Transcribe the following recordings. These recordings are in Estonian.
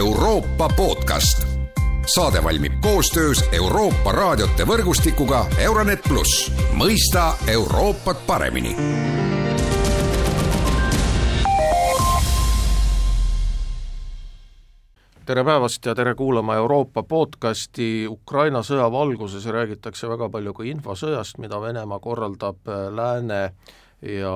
Euroopa podcast. saade valmib koostöös Euroopa raadiote võrgustikuga Euronet pluss, mõista Euroopat paremini tere päevast ja tere kuulama Euroopa podcasti. Ukraina sõja valguses räägitakse väga palju ka infosõjast, mida Venemaa korraldab äh, Lääne ja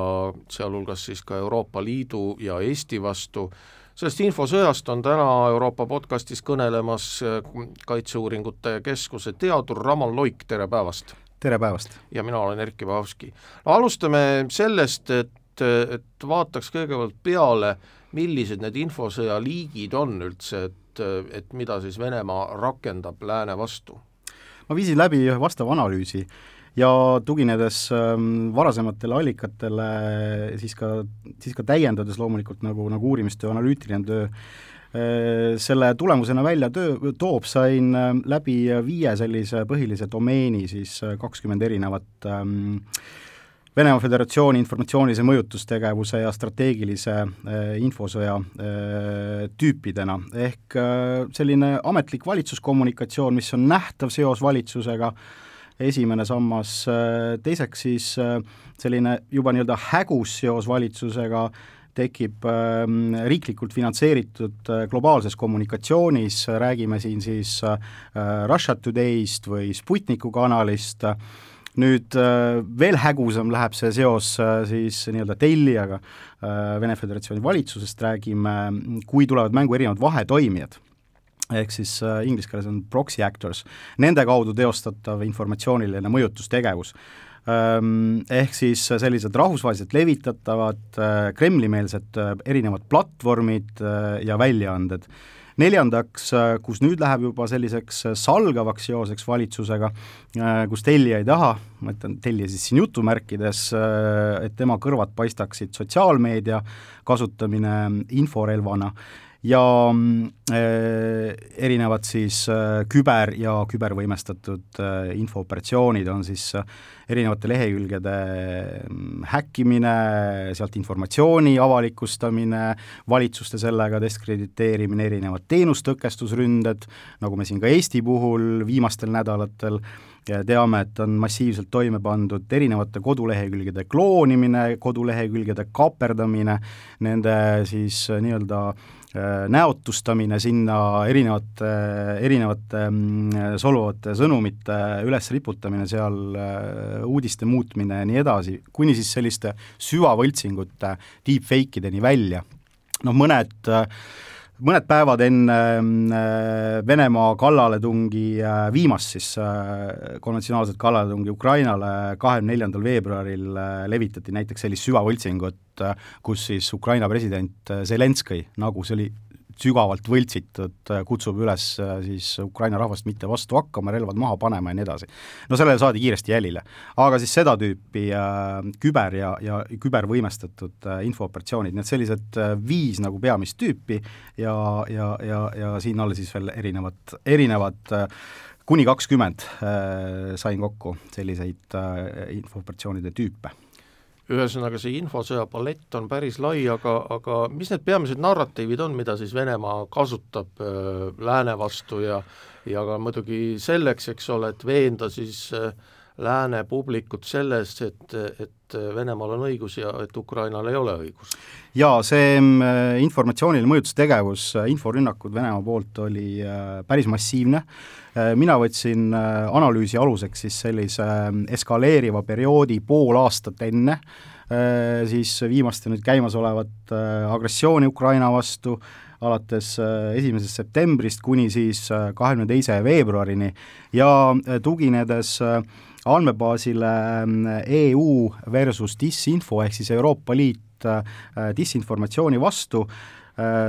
sealhulgas siis ka Euroopa Liidu ja Eesti vastu. Sellest infosõjast on täna Euroopa podcastis kõnelemas äh, Kaitseuuringute Keskuse teadur Raman Loik, tere päevast! tere päevast! ja mina olen Erkki Vahovski. alustame sellest, et, et vaataks kõigepealt peale, millised need infosõja liigid on üldse, et et, mida siis Venemaa rakendab lääne vastu? ma viisin läbi ühe vastava analüüsi ja tuginedes ähm, varasematele allikatele, siis ka, siis ka täiendades loomulikult nagu, nagu uurimistöö, analüütiline töö, äh, selle tulemusena välja töö, toob, sain äh, läbi viie sellise põhilise domeeni siis äh, kakskümmend erinevat ähm, Venemaa Föderatsiooni informatsioonilise mõjutustegevuse ja strateegilise äh, infosõja tüüpidena, ehk selline ametlik valitsuskommunikatsioon, mis on nähtav seos valitsusega, esimene sammas, äh, teiseks siis äh, selline juba nii-öelda hägus seos valitsusega, tekib äh, riiklikult finantseeritud äh, globaalses kommunikatsioonis, räägime siin siis Russia Today'st või Sputniku kanalist. Nüüd veel hägusam läheb see seos siis nii-öelda tellijaga Vene Föderatsiooni valitsusest, räägime, kui tulevad mängu erinevad vahetoimijad ehk siis äh, inglise keeles on proxy actors, nende kaudu teostatav informatsiooniline mõjutustegevus. Ehk siis sellised rahvusvaheliselt levitatavad äh, Kremli-meelsed äh, erinevad platvormid äh, ja väljaanded. Neljandaks, äh, kus nüüd läheb juba selliseks äh, salgavaks seoseks valitsusega, äh, kus tellija ei taha, ma ütlen tellija siis siin jutumärkides, et tema kõrvad paistaksid sotsiaalmeedia kasutamine inforelvana ja äh, erinevad siis äh, küber- ja kübervõimestatud äh, infooperatsioonid on siis erinevate lehekülgede mm, häkkimine, sealt informatsiooni avalikustamine, valitsuste sellega diskrediteerimine, erinevad teenustõkestusründed, nagu me siin ka Eesti puhul viimastel nädalatel teame, et on massiivselt toime pandud erinevate kodulehekülgede kloonimine, kodulehekülgede kaaperdamine, nende siis nii-öelda näotustamine sinna erinevate, erinevate mm, solvavate sõnumite üles riputamine seal, äh, uudiste muutmine ja nii edasi, kuni siis selliste süvavõltsingute deepfake ideni välja. noh, mõned äh, mõned päevad enne Venemaa kallaletungi, viimast siis konventsionaalset kallaletungi Ukrainale, kahekümne neljandal veebruaril levitati näiteks sellist süvavõltsingut, Äh, kus siis Ukraina president äh, Zelenskõi, nagu see oli sügavalt võltsitud, äh, kutsub üles siis Ukraina rahvast mitte vastu hakkama, relvad maha panema ja nii edasi. no sellele saadi kiiresti jälile. aga siis seda tüüpi äh, küber- ja, ja kübervõimestatud äh, infooperatsioonid, nii et sellised äh, viis nagu peamist tüüpi ja, ja, ja, ja siin all siis veel erinevad, erinevad äh, kuni kakskümmend äh, sain kokku selliseid äh, infooperatsioonide tüüpe ühesõnaga, see infosõja palett on päris lai, aga, aga mis need peamised narratiivid on, mida siis Venemaa kasutab äh, lääne vastu ja ja ka muidugi selleks, eks ole, et veenda siis äh, lääne publikut selles, et, et Venemaal on õigus ja et Ukrainal ei ole õigus? jaa, see äh, informatsiooniline mõjutustegevus, äh, inforünnakud Venemaa poolt oli äh, päris massiivne, mina võtsin analüüsi aluseks siis sellise eskaleeriva perioodi pool aastat enne, siis viimaste nüüd käimasolevat agressiooni Ukraina vastu, alates esimesest septembrist kuni siis kahekümne teise veebruarini ja tuginedes andmebaasile EU versus disinfo ehk siis Euroopa Liit disinformatsiooni vastu,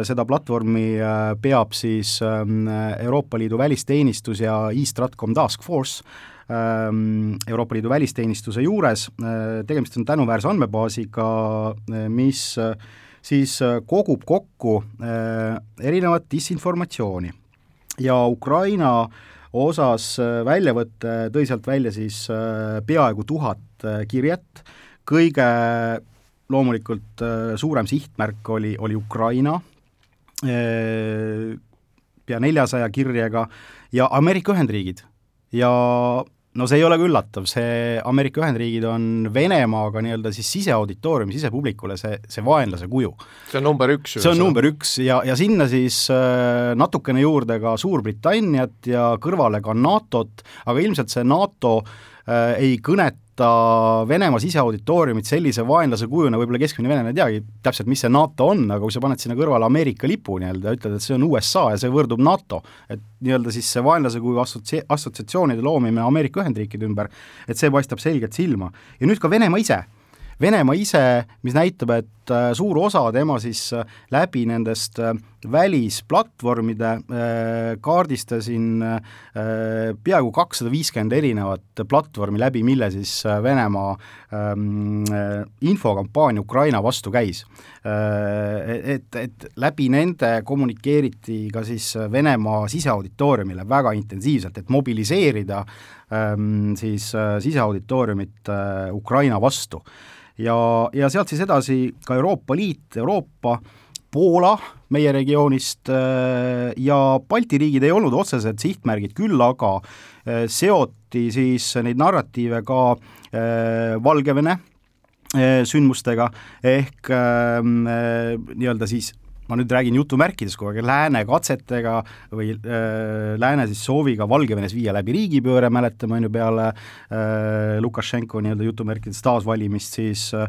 seda platvormi peab siis Euroopa Liidu välisteenistus ja e-Stratcom Task Force, Euroopa Liidu välisteenistuse juures, tegemist on tänuväärse andmebaasiga, mis siis kogub kokku erinevat disinformatsiooni. Ja Ukraina osas väljavõte tõi sealt välja siis peaaegu tuhat kirjet, kõige loomulikult suurem sihtmärk oli, oli Ukraina, pea neljasaja kirjega ja Ameerika Ühendriigid. ja no see ei ole ka üllatav, see Ameerika Ühendriigid on Venemaaga nii-öelda siis siseauditooriumi, sisepublikule see, see vaenlase kuju. see on number üks. see on number üks ja, ja sinna siis äh, natukene juurde ka Suurbritanniat ja kõrvale ka NATO-t, aga ilmselt see NATO äh, ei kõneta võtta Venemaa siseauditooriumit sellise vaenlase kujuna, võib-olla keskmine venelane ei teagi täpselt, mis see NATO on, aga kui sa paned sinna kõrvale Ameerika lipu nii-öelda ütled, et see on USA ja see võrdub NATO, et nii-öelda siis see vaenlase kuju assotsia-, assotsiatsioonide loomine Ameerika Ühendriikide ümber, et see paistab selgelt silma. ja nüüd ka Venemaa ise Venemaa ise, mis näitab, et äh, suur osa tema siis äh, läbi nendest äh, välisplatvormide kaardistasin peaaegu kakssada viiskümmend erinevat platvormi läbi, mille siis Venemaa ähm, infokampaania Ukraina vastu käis. Et, et läbi nende kommunikeeriti ka siis Venemaa siseauditooriumile väga intensiivselt, et mobiliseerida ähm, siis siseauditooriumit Ukraina vastu ja, ja sealt siis edasi ka Euroopa Liit, Euroopa, Poola meie regioonist äh, ja Balti riigid ei olnud otsesed sihtmärgid, küll aga äh, seoti siis neid narratiive ka äh, Valgevene sündmustega, ehk nii-öelda siis ma nüüd räägin jutumärkides kogu aeg, lääne katsetega või äh, lääne siis sooviga Valgevenes viia läbi riigipööre, mäletame, on ju, peale äh, Lukašenko nii-öelda jutumärkides taasvalimist siis äh,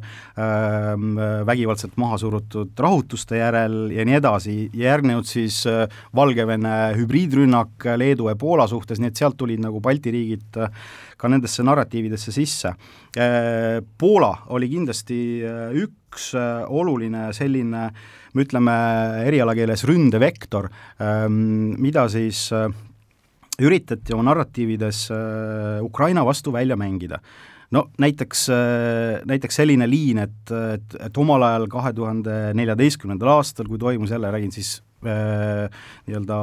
vägivaldselt maha surutud rahutuste järel ja nii edasi, järgnenud siis äh, Valgevene hübriidrünnak Leedu ja Poola suhtes, nii et sealt tulid nagu Balti riigid äh, ka nendesse narratiividesse sisse äh,. Poola oli kindlasti äh, üks äh, oluline selline me ütleme erialakeeles ründevektor, ähm, mida siis üritati oma narratiivides Ukraina vastu välja mängida no näiteks, näiteks selline liin, et, et, et omal ajal kahe tuhande neljateistkümnendal aastal, kui toimus jälle, räägin siis nii-öelda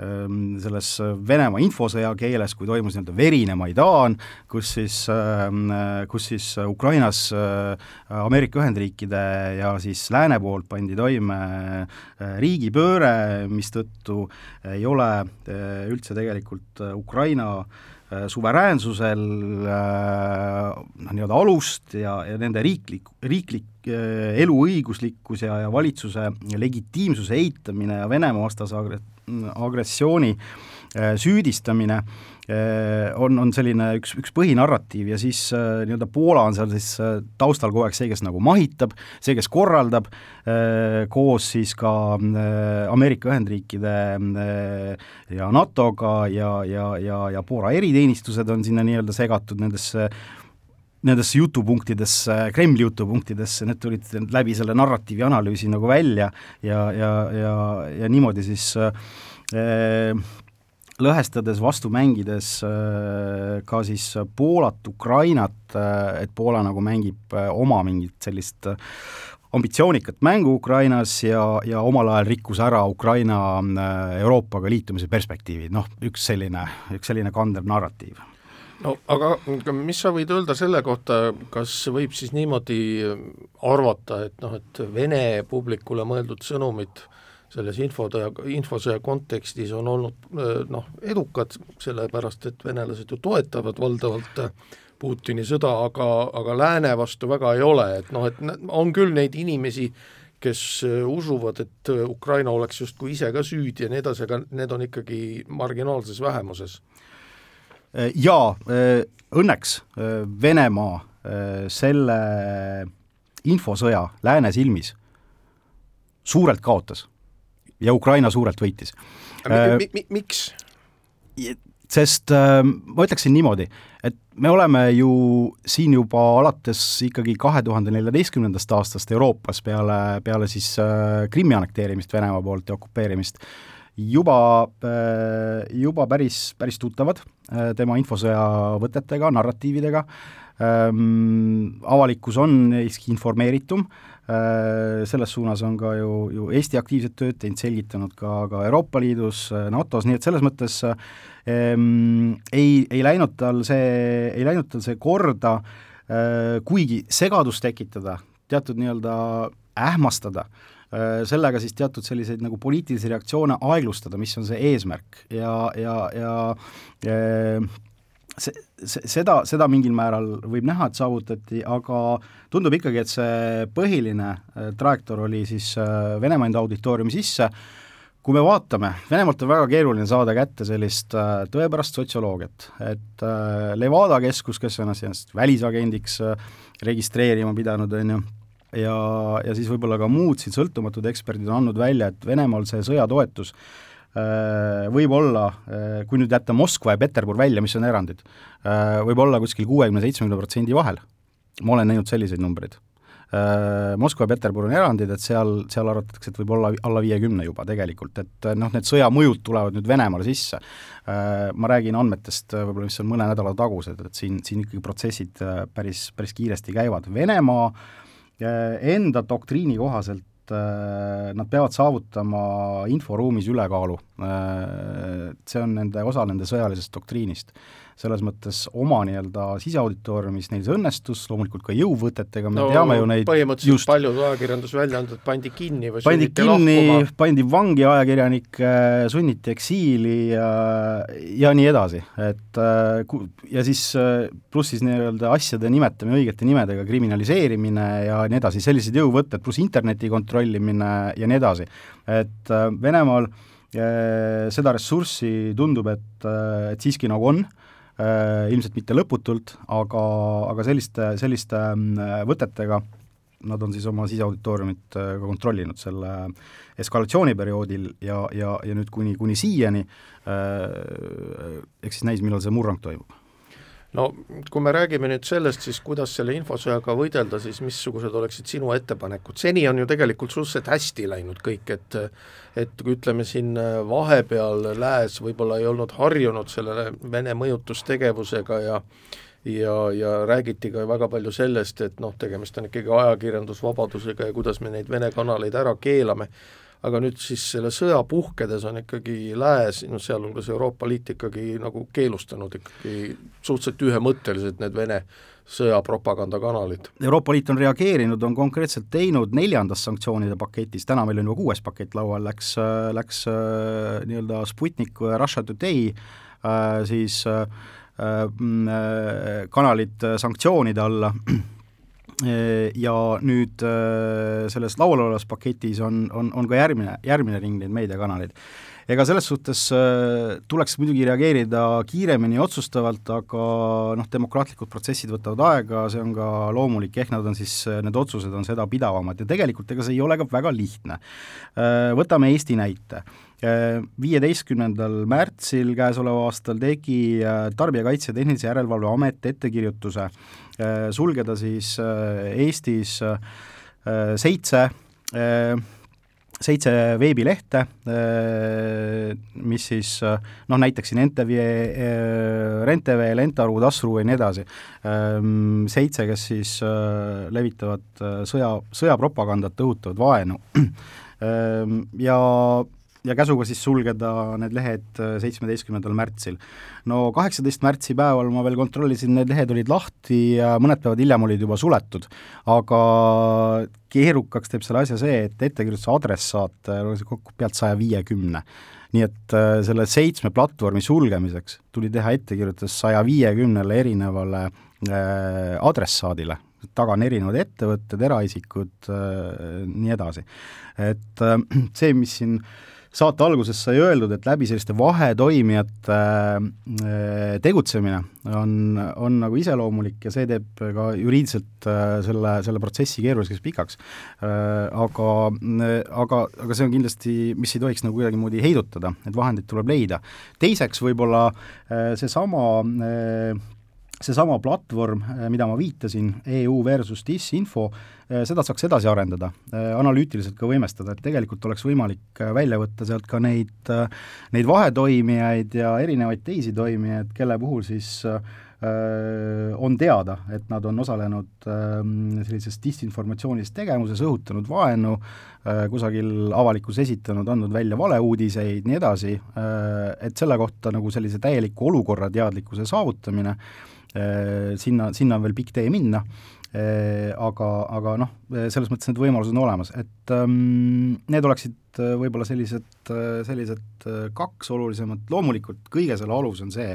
ähm, selles Venemaa infosõja keeles, kui toimus nii-öelda verine Maidan, kus siis, ähm, kus siis Ukrainas äh, Ameerika Ühendriikide ja siis lääne poolt pandi toime äh, riigipööre, mistõttu ei ole üldse tegelikult Ukraina suveräänsusel noh, nii-öelda alust ja, ja nende riiklik, riiklik Äh, eluõiguslikkus ja, ja valitsuse legitiimsuse eitamine ja Venemaa vastase agre-, agressiooni äh, süüdistamine äh, on, on selline üks, üks põhinarratiiv ja siis nii-öelda Poola on seal siis taustal kogu aeg see, kes nagu mahitab, see, kes korraldab, koos siis ka Ameerika Ühendriikide ja NATO-ga ja, ja, ja, ja Poola eriteenistused on sinna nii-öelda segatud nendesse nendesse jutupunktidesse, Kremli jutupunktidesse, need tulid läbi selle narratiivi analüüsi nagu välja ja, ja, ja, ja niimoodi siis äh, lõhestades, vastu mängides äh, ka siis Poolat, Ukrainat äh,, et Poola nagu mängib äh, oma mingit sellist äh, ambitsioonikat mängu Ukrainas ja, ja omal ajal rikkus ära Ukraina äh, Euroopaga liitumise perspektiivi, noh, üks selline, üks selline kandev narratiiv. No aga mis sa võid öelda selle kohta, kas võib siis niimoodi arvata, et noh, et Vene publikule mõeldud sõnumid selles infotõe, infosõja kontekstis on olnud noh, edukad, sellepärast et venelased ju toetavad valdavalt Putini sõda, aga, aga lääne vastu väga ei ole, et noh, et on küll neid inimesi, kes usuvad, et Ukraina oleks justkui ise ka süüdi ja nii edasi, aga need on ikkagi marginaalses vähemuses. Äh, jaa, äh, õnneks äh, Venemaa selle infosõja lääne silmis suurelt kaotas ja Ukraina suurelt võitis. Mi, miks? sest ma ütleksin niimoodi, et me oleme ju siin juba alates ikkagi kahe tuhande neljateistkümnendast aastast Euroopas peale, peale siis Krimmi annekteerimist Venemaa poolt ja okupeerimist äh, juba, äh, juba päris, päris tuttavad äh, tema infosõja võtetega, narratiividega, ähm, avalikkus on neist informeeritum, äh, selles suunas on ka ju, ju Eesti aktiivset tööd teinud, selgitanud ka, ka Euroopa Liidus, NATO-s, nii et selles mõttes ähm, ei, ei läinud tal see, ei läinud tal see korda äh,, kuigi segadust tekitada, teatud nii-öelda ähmastada sellega siis teatud selliseid nagu poliitilisi reaktsioone aeglustada, mis on see eesmärk. Ja, ja, ja, ja see, see, seda, seda mingil määral võib näha, et saavutati, aga tundub ikkagi, et see põhiline äh, trajektoor oli siis äh, Venemaa enda auditooriumi sisse, kui me vaatame, Venemaalt on väga keeruline saada kätte sellist äh, tõepärast sotsioloogiat, et Levada keskus, kes ennast ennast välisagendiks registreerima pidanud, on ju, ja, ja siis võib-olla ka muud siin sõltumatud eksperdid on andnud välja, et Venemaal see sõjatoetus Äh, võib olla, äh, kui nüüd jätta Moskva ja Peterbur välja, mis on erandid, äh, võib olla kuskil kuuekümne, seitsmekümne protsendi vahel. ma olen näinud selliseid numbreid. Moskva ja Peterbur on erandid, et seal, seal arvatakse, et võib olla alla viiekümne juba tegelikult, et noh, need sõjamõjud tulevad nüüd Venemaale sisse. Ma räägin andmetest võib-olla, mis on mõne nädala tagused, et siin, siin ikkagi protsessid päris, päris kiiresti käivad. Venemaa enda doktriini kohaselt äh, nad peavad saavutama inforuumis ülekaalu. Äh, see on nende, osa nende sõjalisest doktriinist selles mõttes oma nii-öelda siseauditooriumis neil see õnnestus, loomulikult ka jõuvõtetega, me no, teame ju neid põhimõtteliselt just, paljud ajakirjandusväljaanded pandi kinni või pandi kinni, pandi vangi ajakirjanikke, sunniti eksiili ja, ja nii edasi, et äh, ja siis pluss siis nii-öelda asjade nimetamine õigete nimedega, kriminaliseerimine ja nii edasi, sellised jõuvõtted, pluss interneti kontrollimine ja nii edasi. et äh, Venemaal äh, seda ressurssi tundub, et, et siiski nagu on, Äh, ilmselt mitte lõputult, aga, aga selliste, selliste mm, võtetega nad on siis oma siseauditooriumit äh, ka kontrollinud selle eskalatsiooniperioodil ja, ja, ja nüüd kuni, kuni siiani, äh, eks siis näis, millal see murrang toimub no kui me räägime nüüd sellest, siis kuidas selle infosõjaga võidelda, siis missugused oleksid sinu ettepanekud, seni on ju tegelikult suhteliselt hästi läinud kõik, et et ütleme siin vahepeal lääs võib-olla ei olnud harjunud selle Vene mõjutustegevusega ja ja, ja räägiti ka väga palju sellest, et noh, tegemist on ikkagi ajakirjandusvabadusega ja kuidas me neid Vene kanaleid ära keelame aga nüüd siis selle sõja puhkedes on ikkagi lääs, noh sealhulgas Euroopa Liit ikkagi nagu keelustanud ikkagi suhteliselt ühemõtteliselt need Vene sõjapropagandakanalid. Euroopa Liit on reageerinud, on konkreetselt teinud neljandas sanktsioonide paketis, täna meil on juba kuues pakett laual, läks, läks äh, nii-öelda Sputnik Russia Today äh, siis äh, kanalid sanktsioonide alla ja nüüd äh, selles laual olevas paketis on, on, on ka järgmine, järgmine ring neid meediakanaleid. ega selles suhtes äh, tuleks muidugi reageerida kiiremini ja otsustavalt, aga noh, demokraatlikud protsessid võtavad aega, see on ka loomulik, ehk nad on siis, need otsused on seda pidavamad ja tegelikult ega see ei ole ka väga lihtne. Äh, võtame Eesti näite viieteistkümnendal märtsil käesoleval aastal tegi Tarbijakaitse ja Tehnilise Järelevalve Amet ettekirjutuse Äh, sulgeda siis äh, Eestis äh, seitse seitse veebilehte, mis siis noh, näiteks siin NTV, RENTV, Lentaru, Tasru ja nii edasi, ähm, seitse, kes siis levitavad sõja, sõjapropagandat, õhutavad vaenu. Ähm, ja ja käsuga siis sulgeda need lehed äh, seitsmeteistkümnendal märtsil. no kaheksateist märtsi päeval ma veel kontrollisin, need lehed olid lahti ja mõned päevad hiljem olid juba suletud, aga keerukaks teeb selle asja see, et ettekirjutuse adressaat äh, oli kokku pealt saja viiekümne. nii et äh, selle seitsme platvormi sulgemiseks tuli teha ettekirjutus saja viiekümnele erinevale äh, adressaadile, taga on erinevad ettevõtted, eraisikud äh,, nii edasi. et äh, see, mis siin äh, saate alguses sai öeldud, et läbi selliste vahetoimijate äh, tegutsemine on, on nagu iseloomulik ja see teeb ka juriidiliselt äh, selle, selle protsessi keeruliseks pikaks. Äh, aga, aga, aga see on kindlasti, mis ei tohiks nagu kuidagimoodi heidutada, et vahendeid tuleb leida. teiseks võib-olla seesama seesama platvorm, äh, mida ma viitasin, EU versus disinfo, äh, seda saaks edasi arendada, äh, analüütiliselt ka võimestada, et tegelikult oleks võimalik välja võtta sealt ka neid, neid vahetoimijaid ja erinevaid teisi toimijaid, kelle puhul siis on teada, et nad on osalenud sellises disinformatsioonilises tegevuses, õhutanud vaenu, kusagil avalikkus esitanud, andnud välja valeuudiseid, nii edasi, et selle kohta nagu sellise täieliku olukorrateadlikkuse saavutamine Äh, sinna, sinna on veel pikk tee minna. Aga, aga noh, selles mõttes need võimalused on olemas, et ähm, need oleksid võib-olla sellised, sellised kaks olulisemat, loomulikult kõige selle alus on see,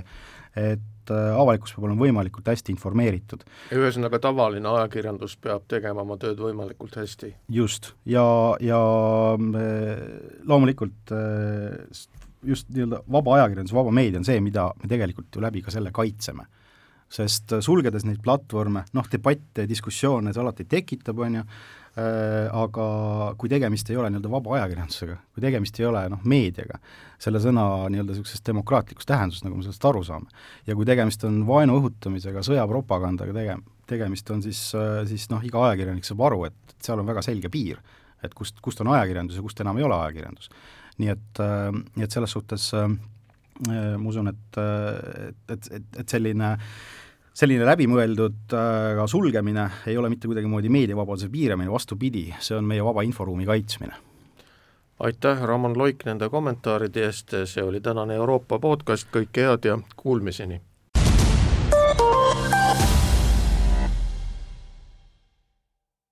et avalikkus peab olema võimalikult hästi informeeritud. ühesõnaga, tavaline ajakirjandus peab tegema oma tööd võimalikult hästi? just, ja, ja loomulikult just nii-öelda vaba ajakirjandus, vaba meedia on see, mida me tegelikult ju läbi ka selle kaitseme sest äh, sulgedes neid platvorme, noh, debatte, diskussioone see alati tekitab, on ju, äh, aga kui tegemist ei ole nii-öelda vaba ajakirjandusega, kui tegemist ei ole noh, meediaga, selle sõna nii-öelda niisuguses demokraatlikus tähenduses, nagu me sellest aru saame, ja kui tegemist on vaenu õhutamisega, sõjapropagandaga tege-, tegemist on siis, äh, siis noh, iga ajakirjanik saab aru, et seal on väga selge piir, et kust, kust on ajakirjandus ja kust enam ei ole ajakirjandus. nii et, nii et selles suhtes äh, Äh, ma usun, et, äh, et, et, et selline selline läbimõeldud äh, sulgemine ei ole mitte kuidagimoodi meediavabaduse piiramine, vastupidi, see on meie vaba inforuumi kaitsmine. aitäh, Ramon Loik, nende kommentaaride eest, see oli tänane Euroopa podcast, kõike head ja kuulmiseni!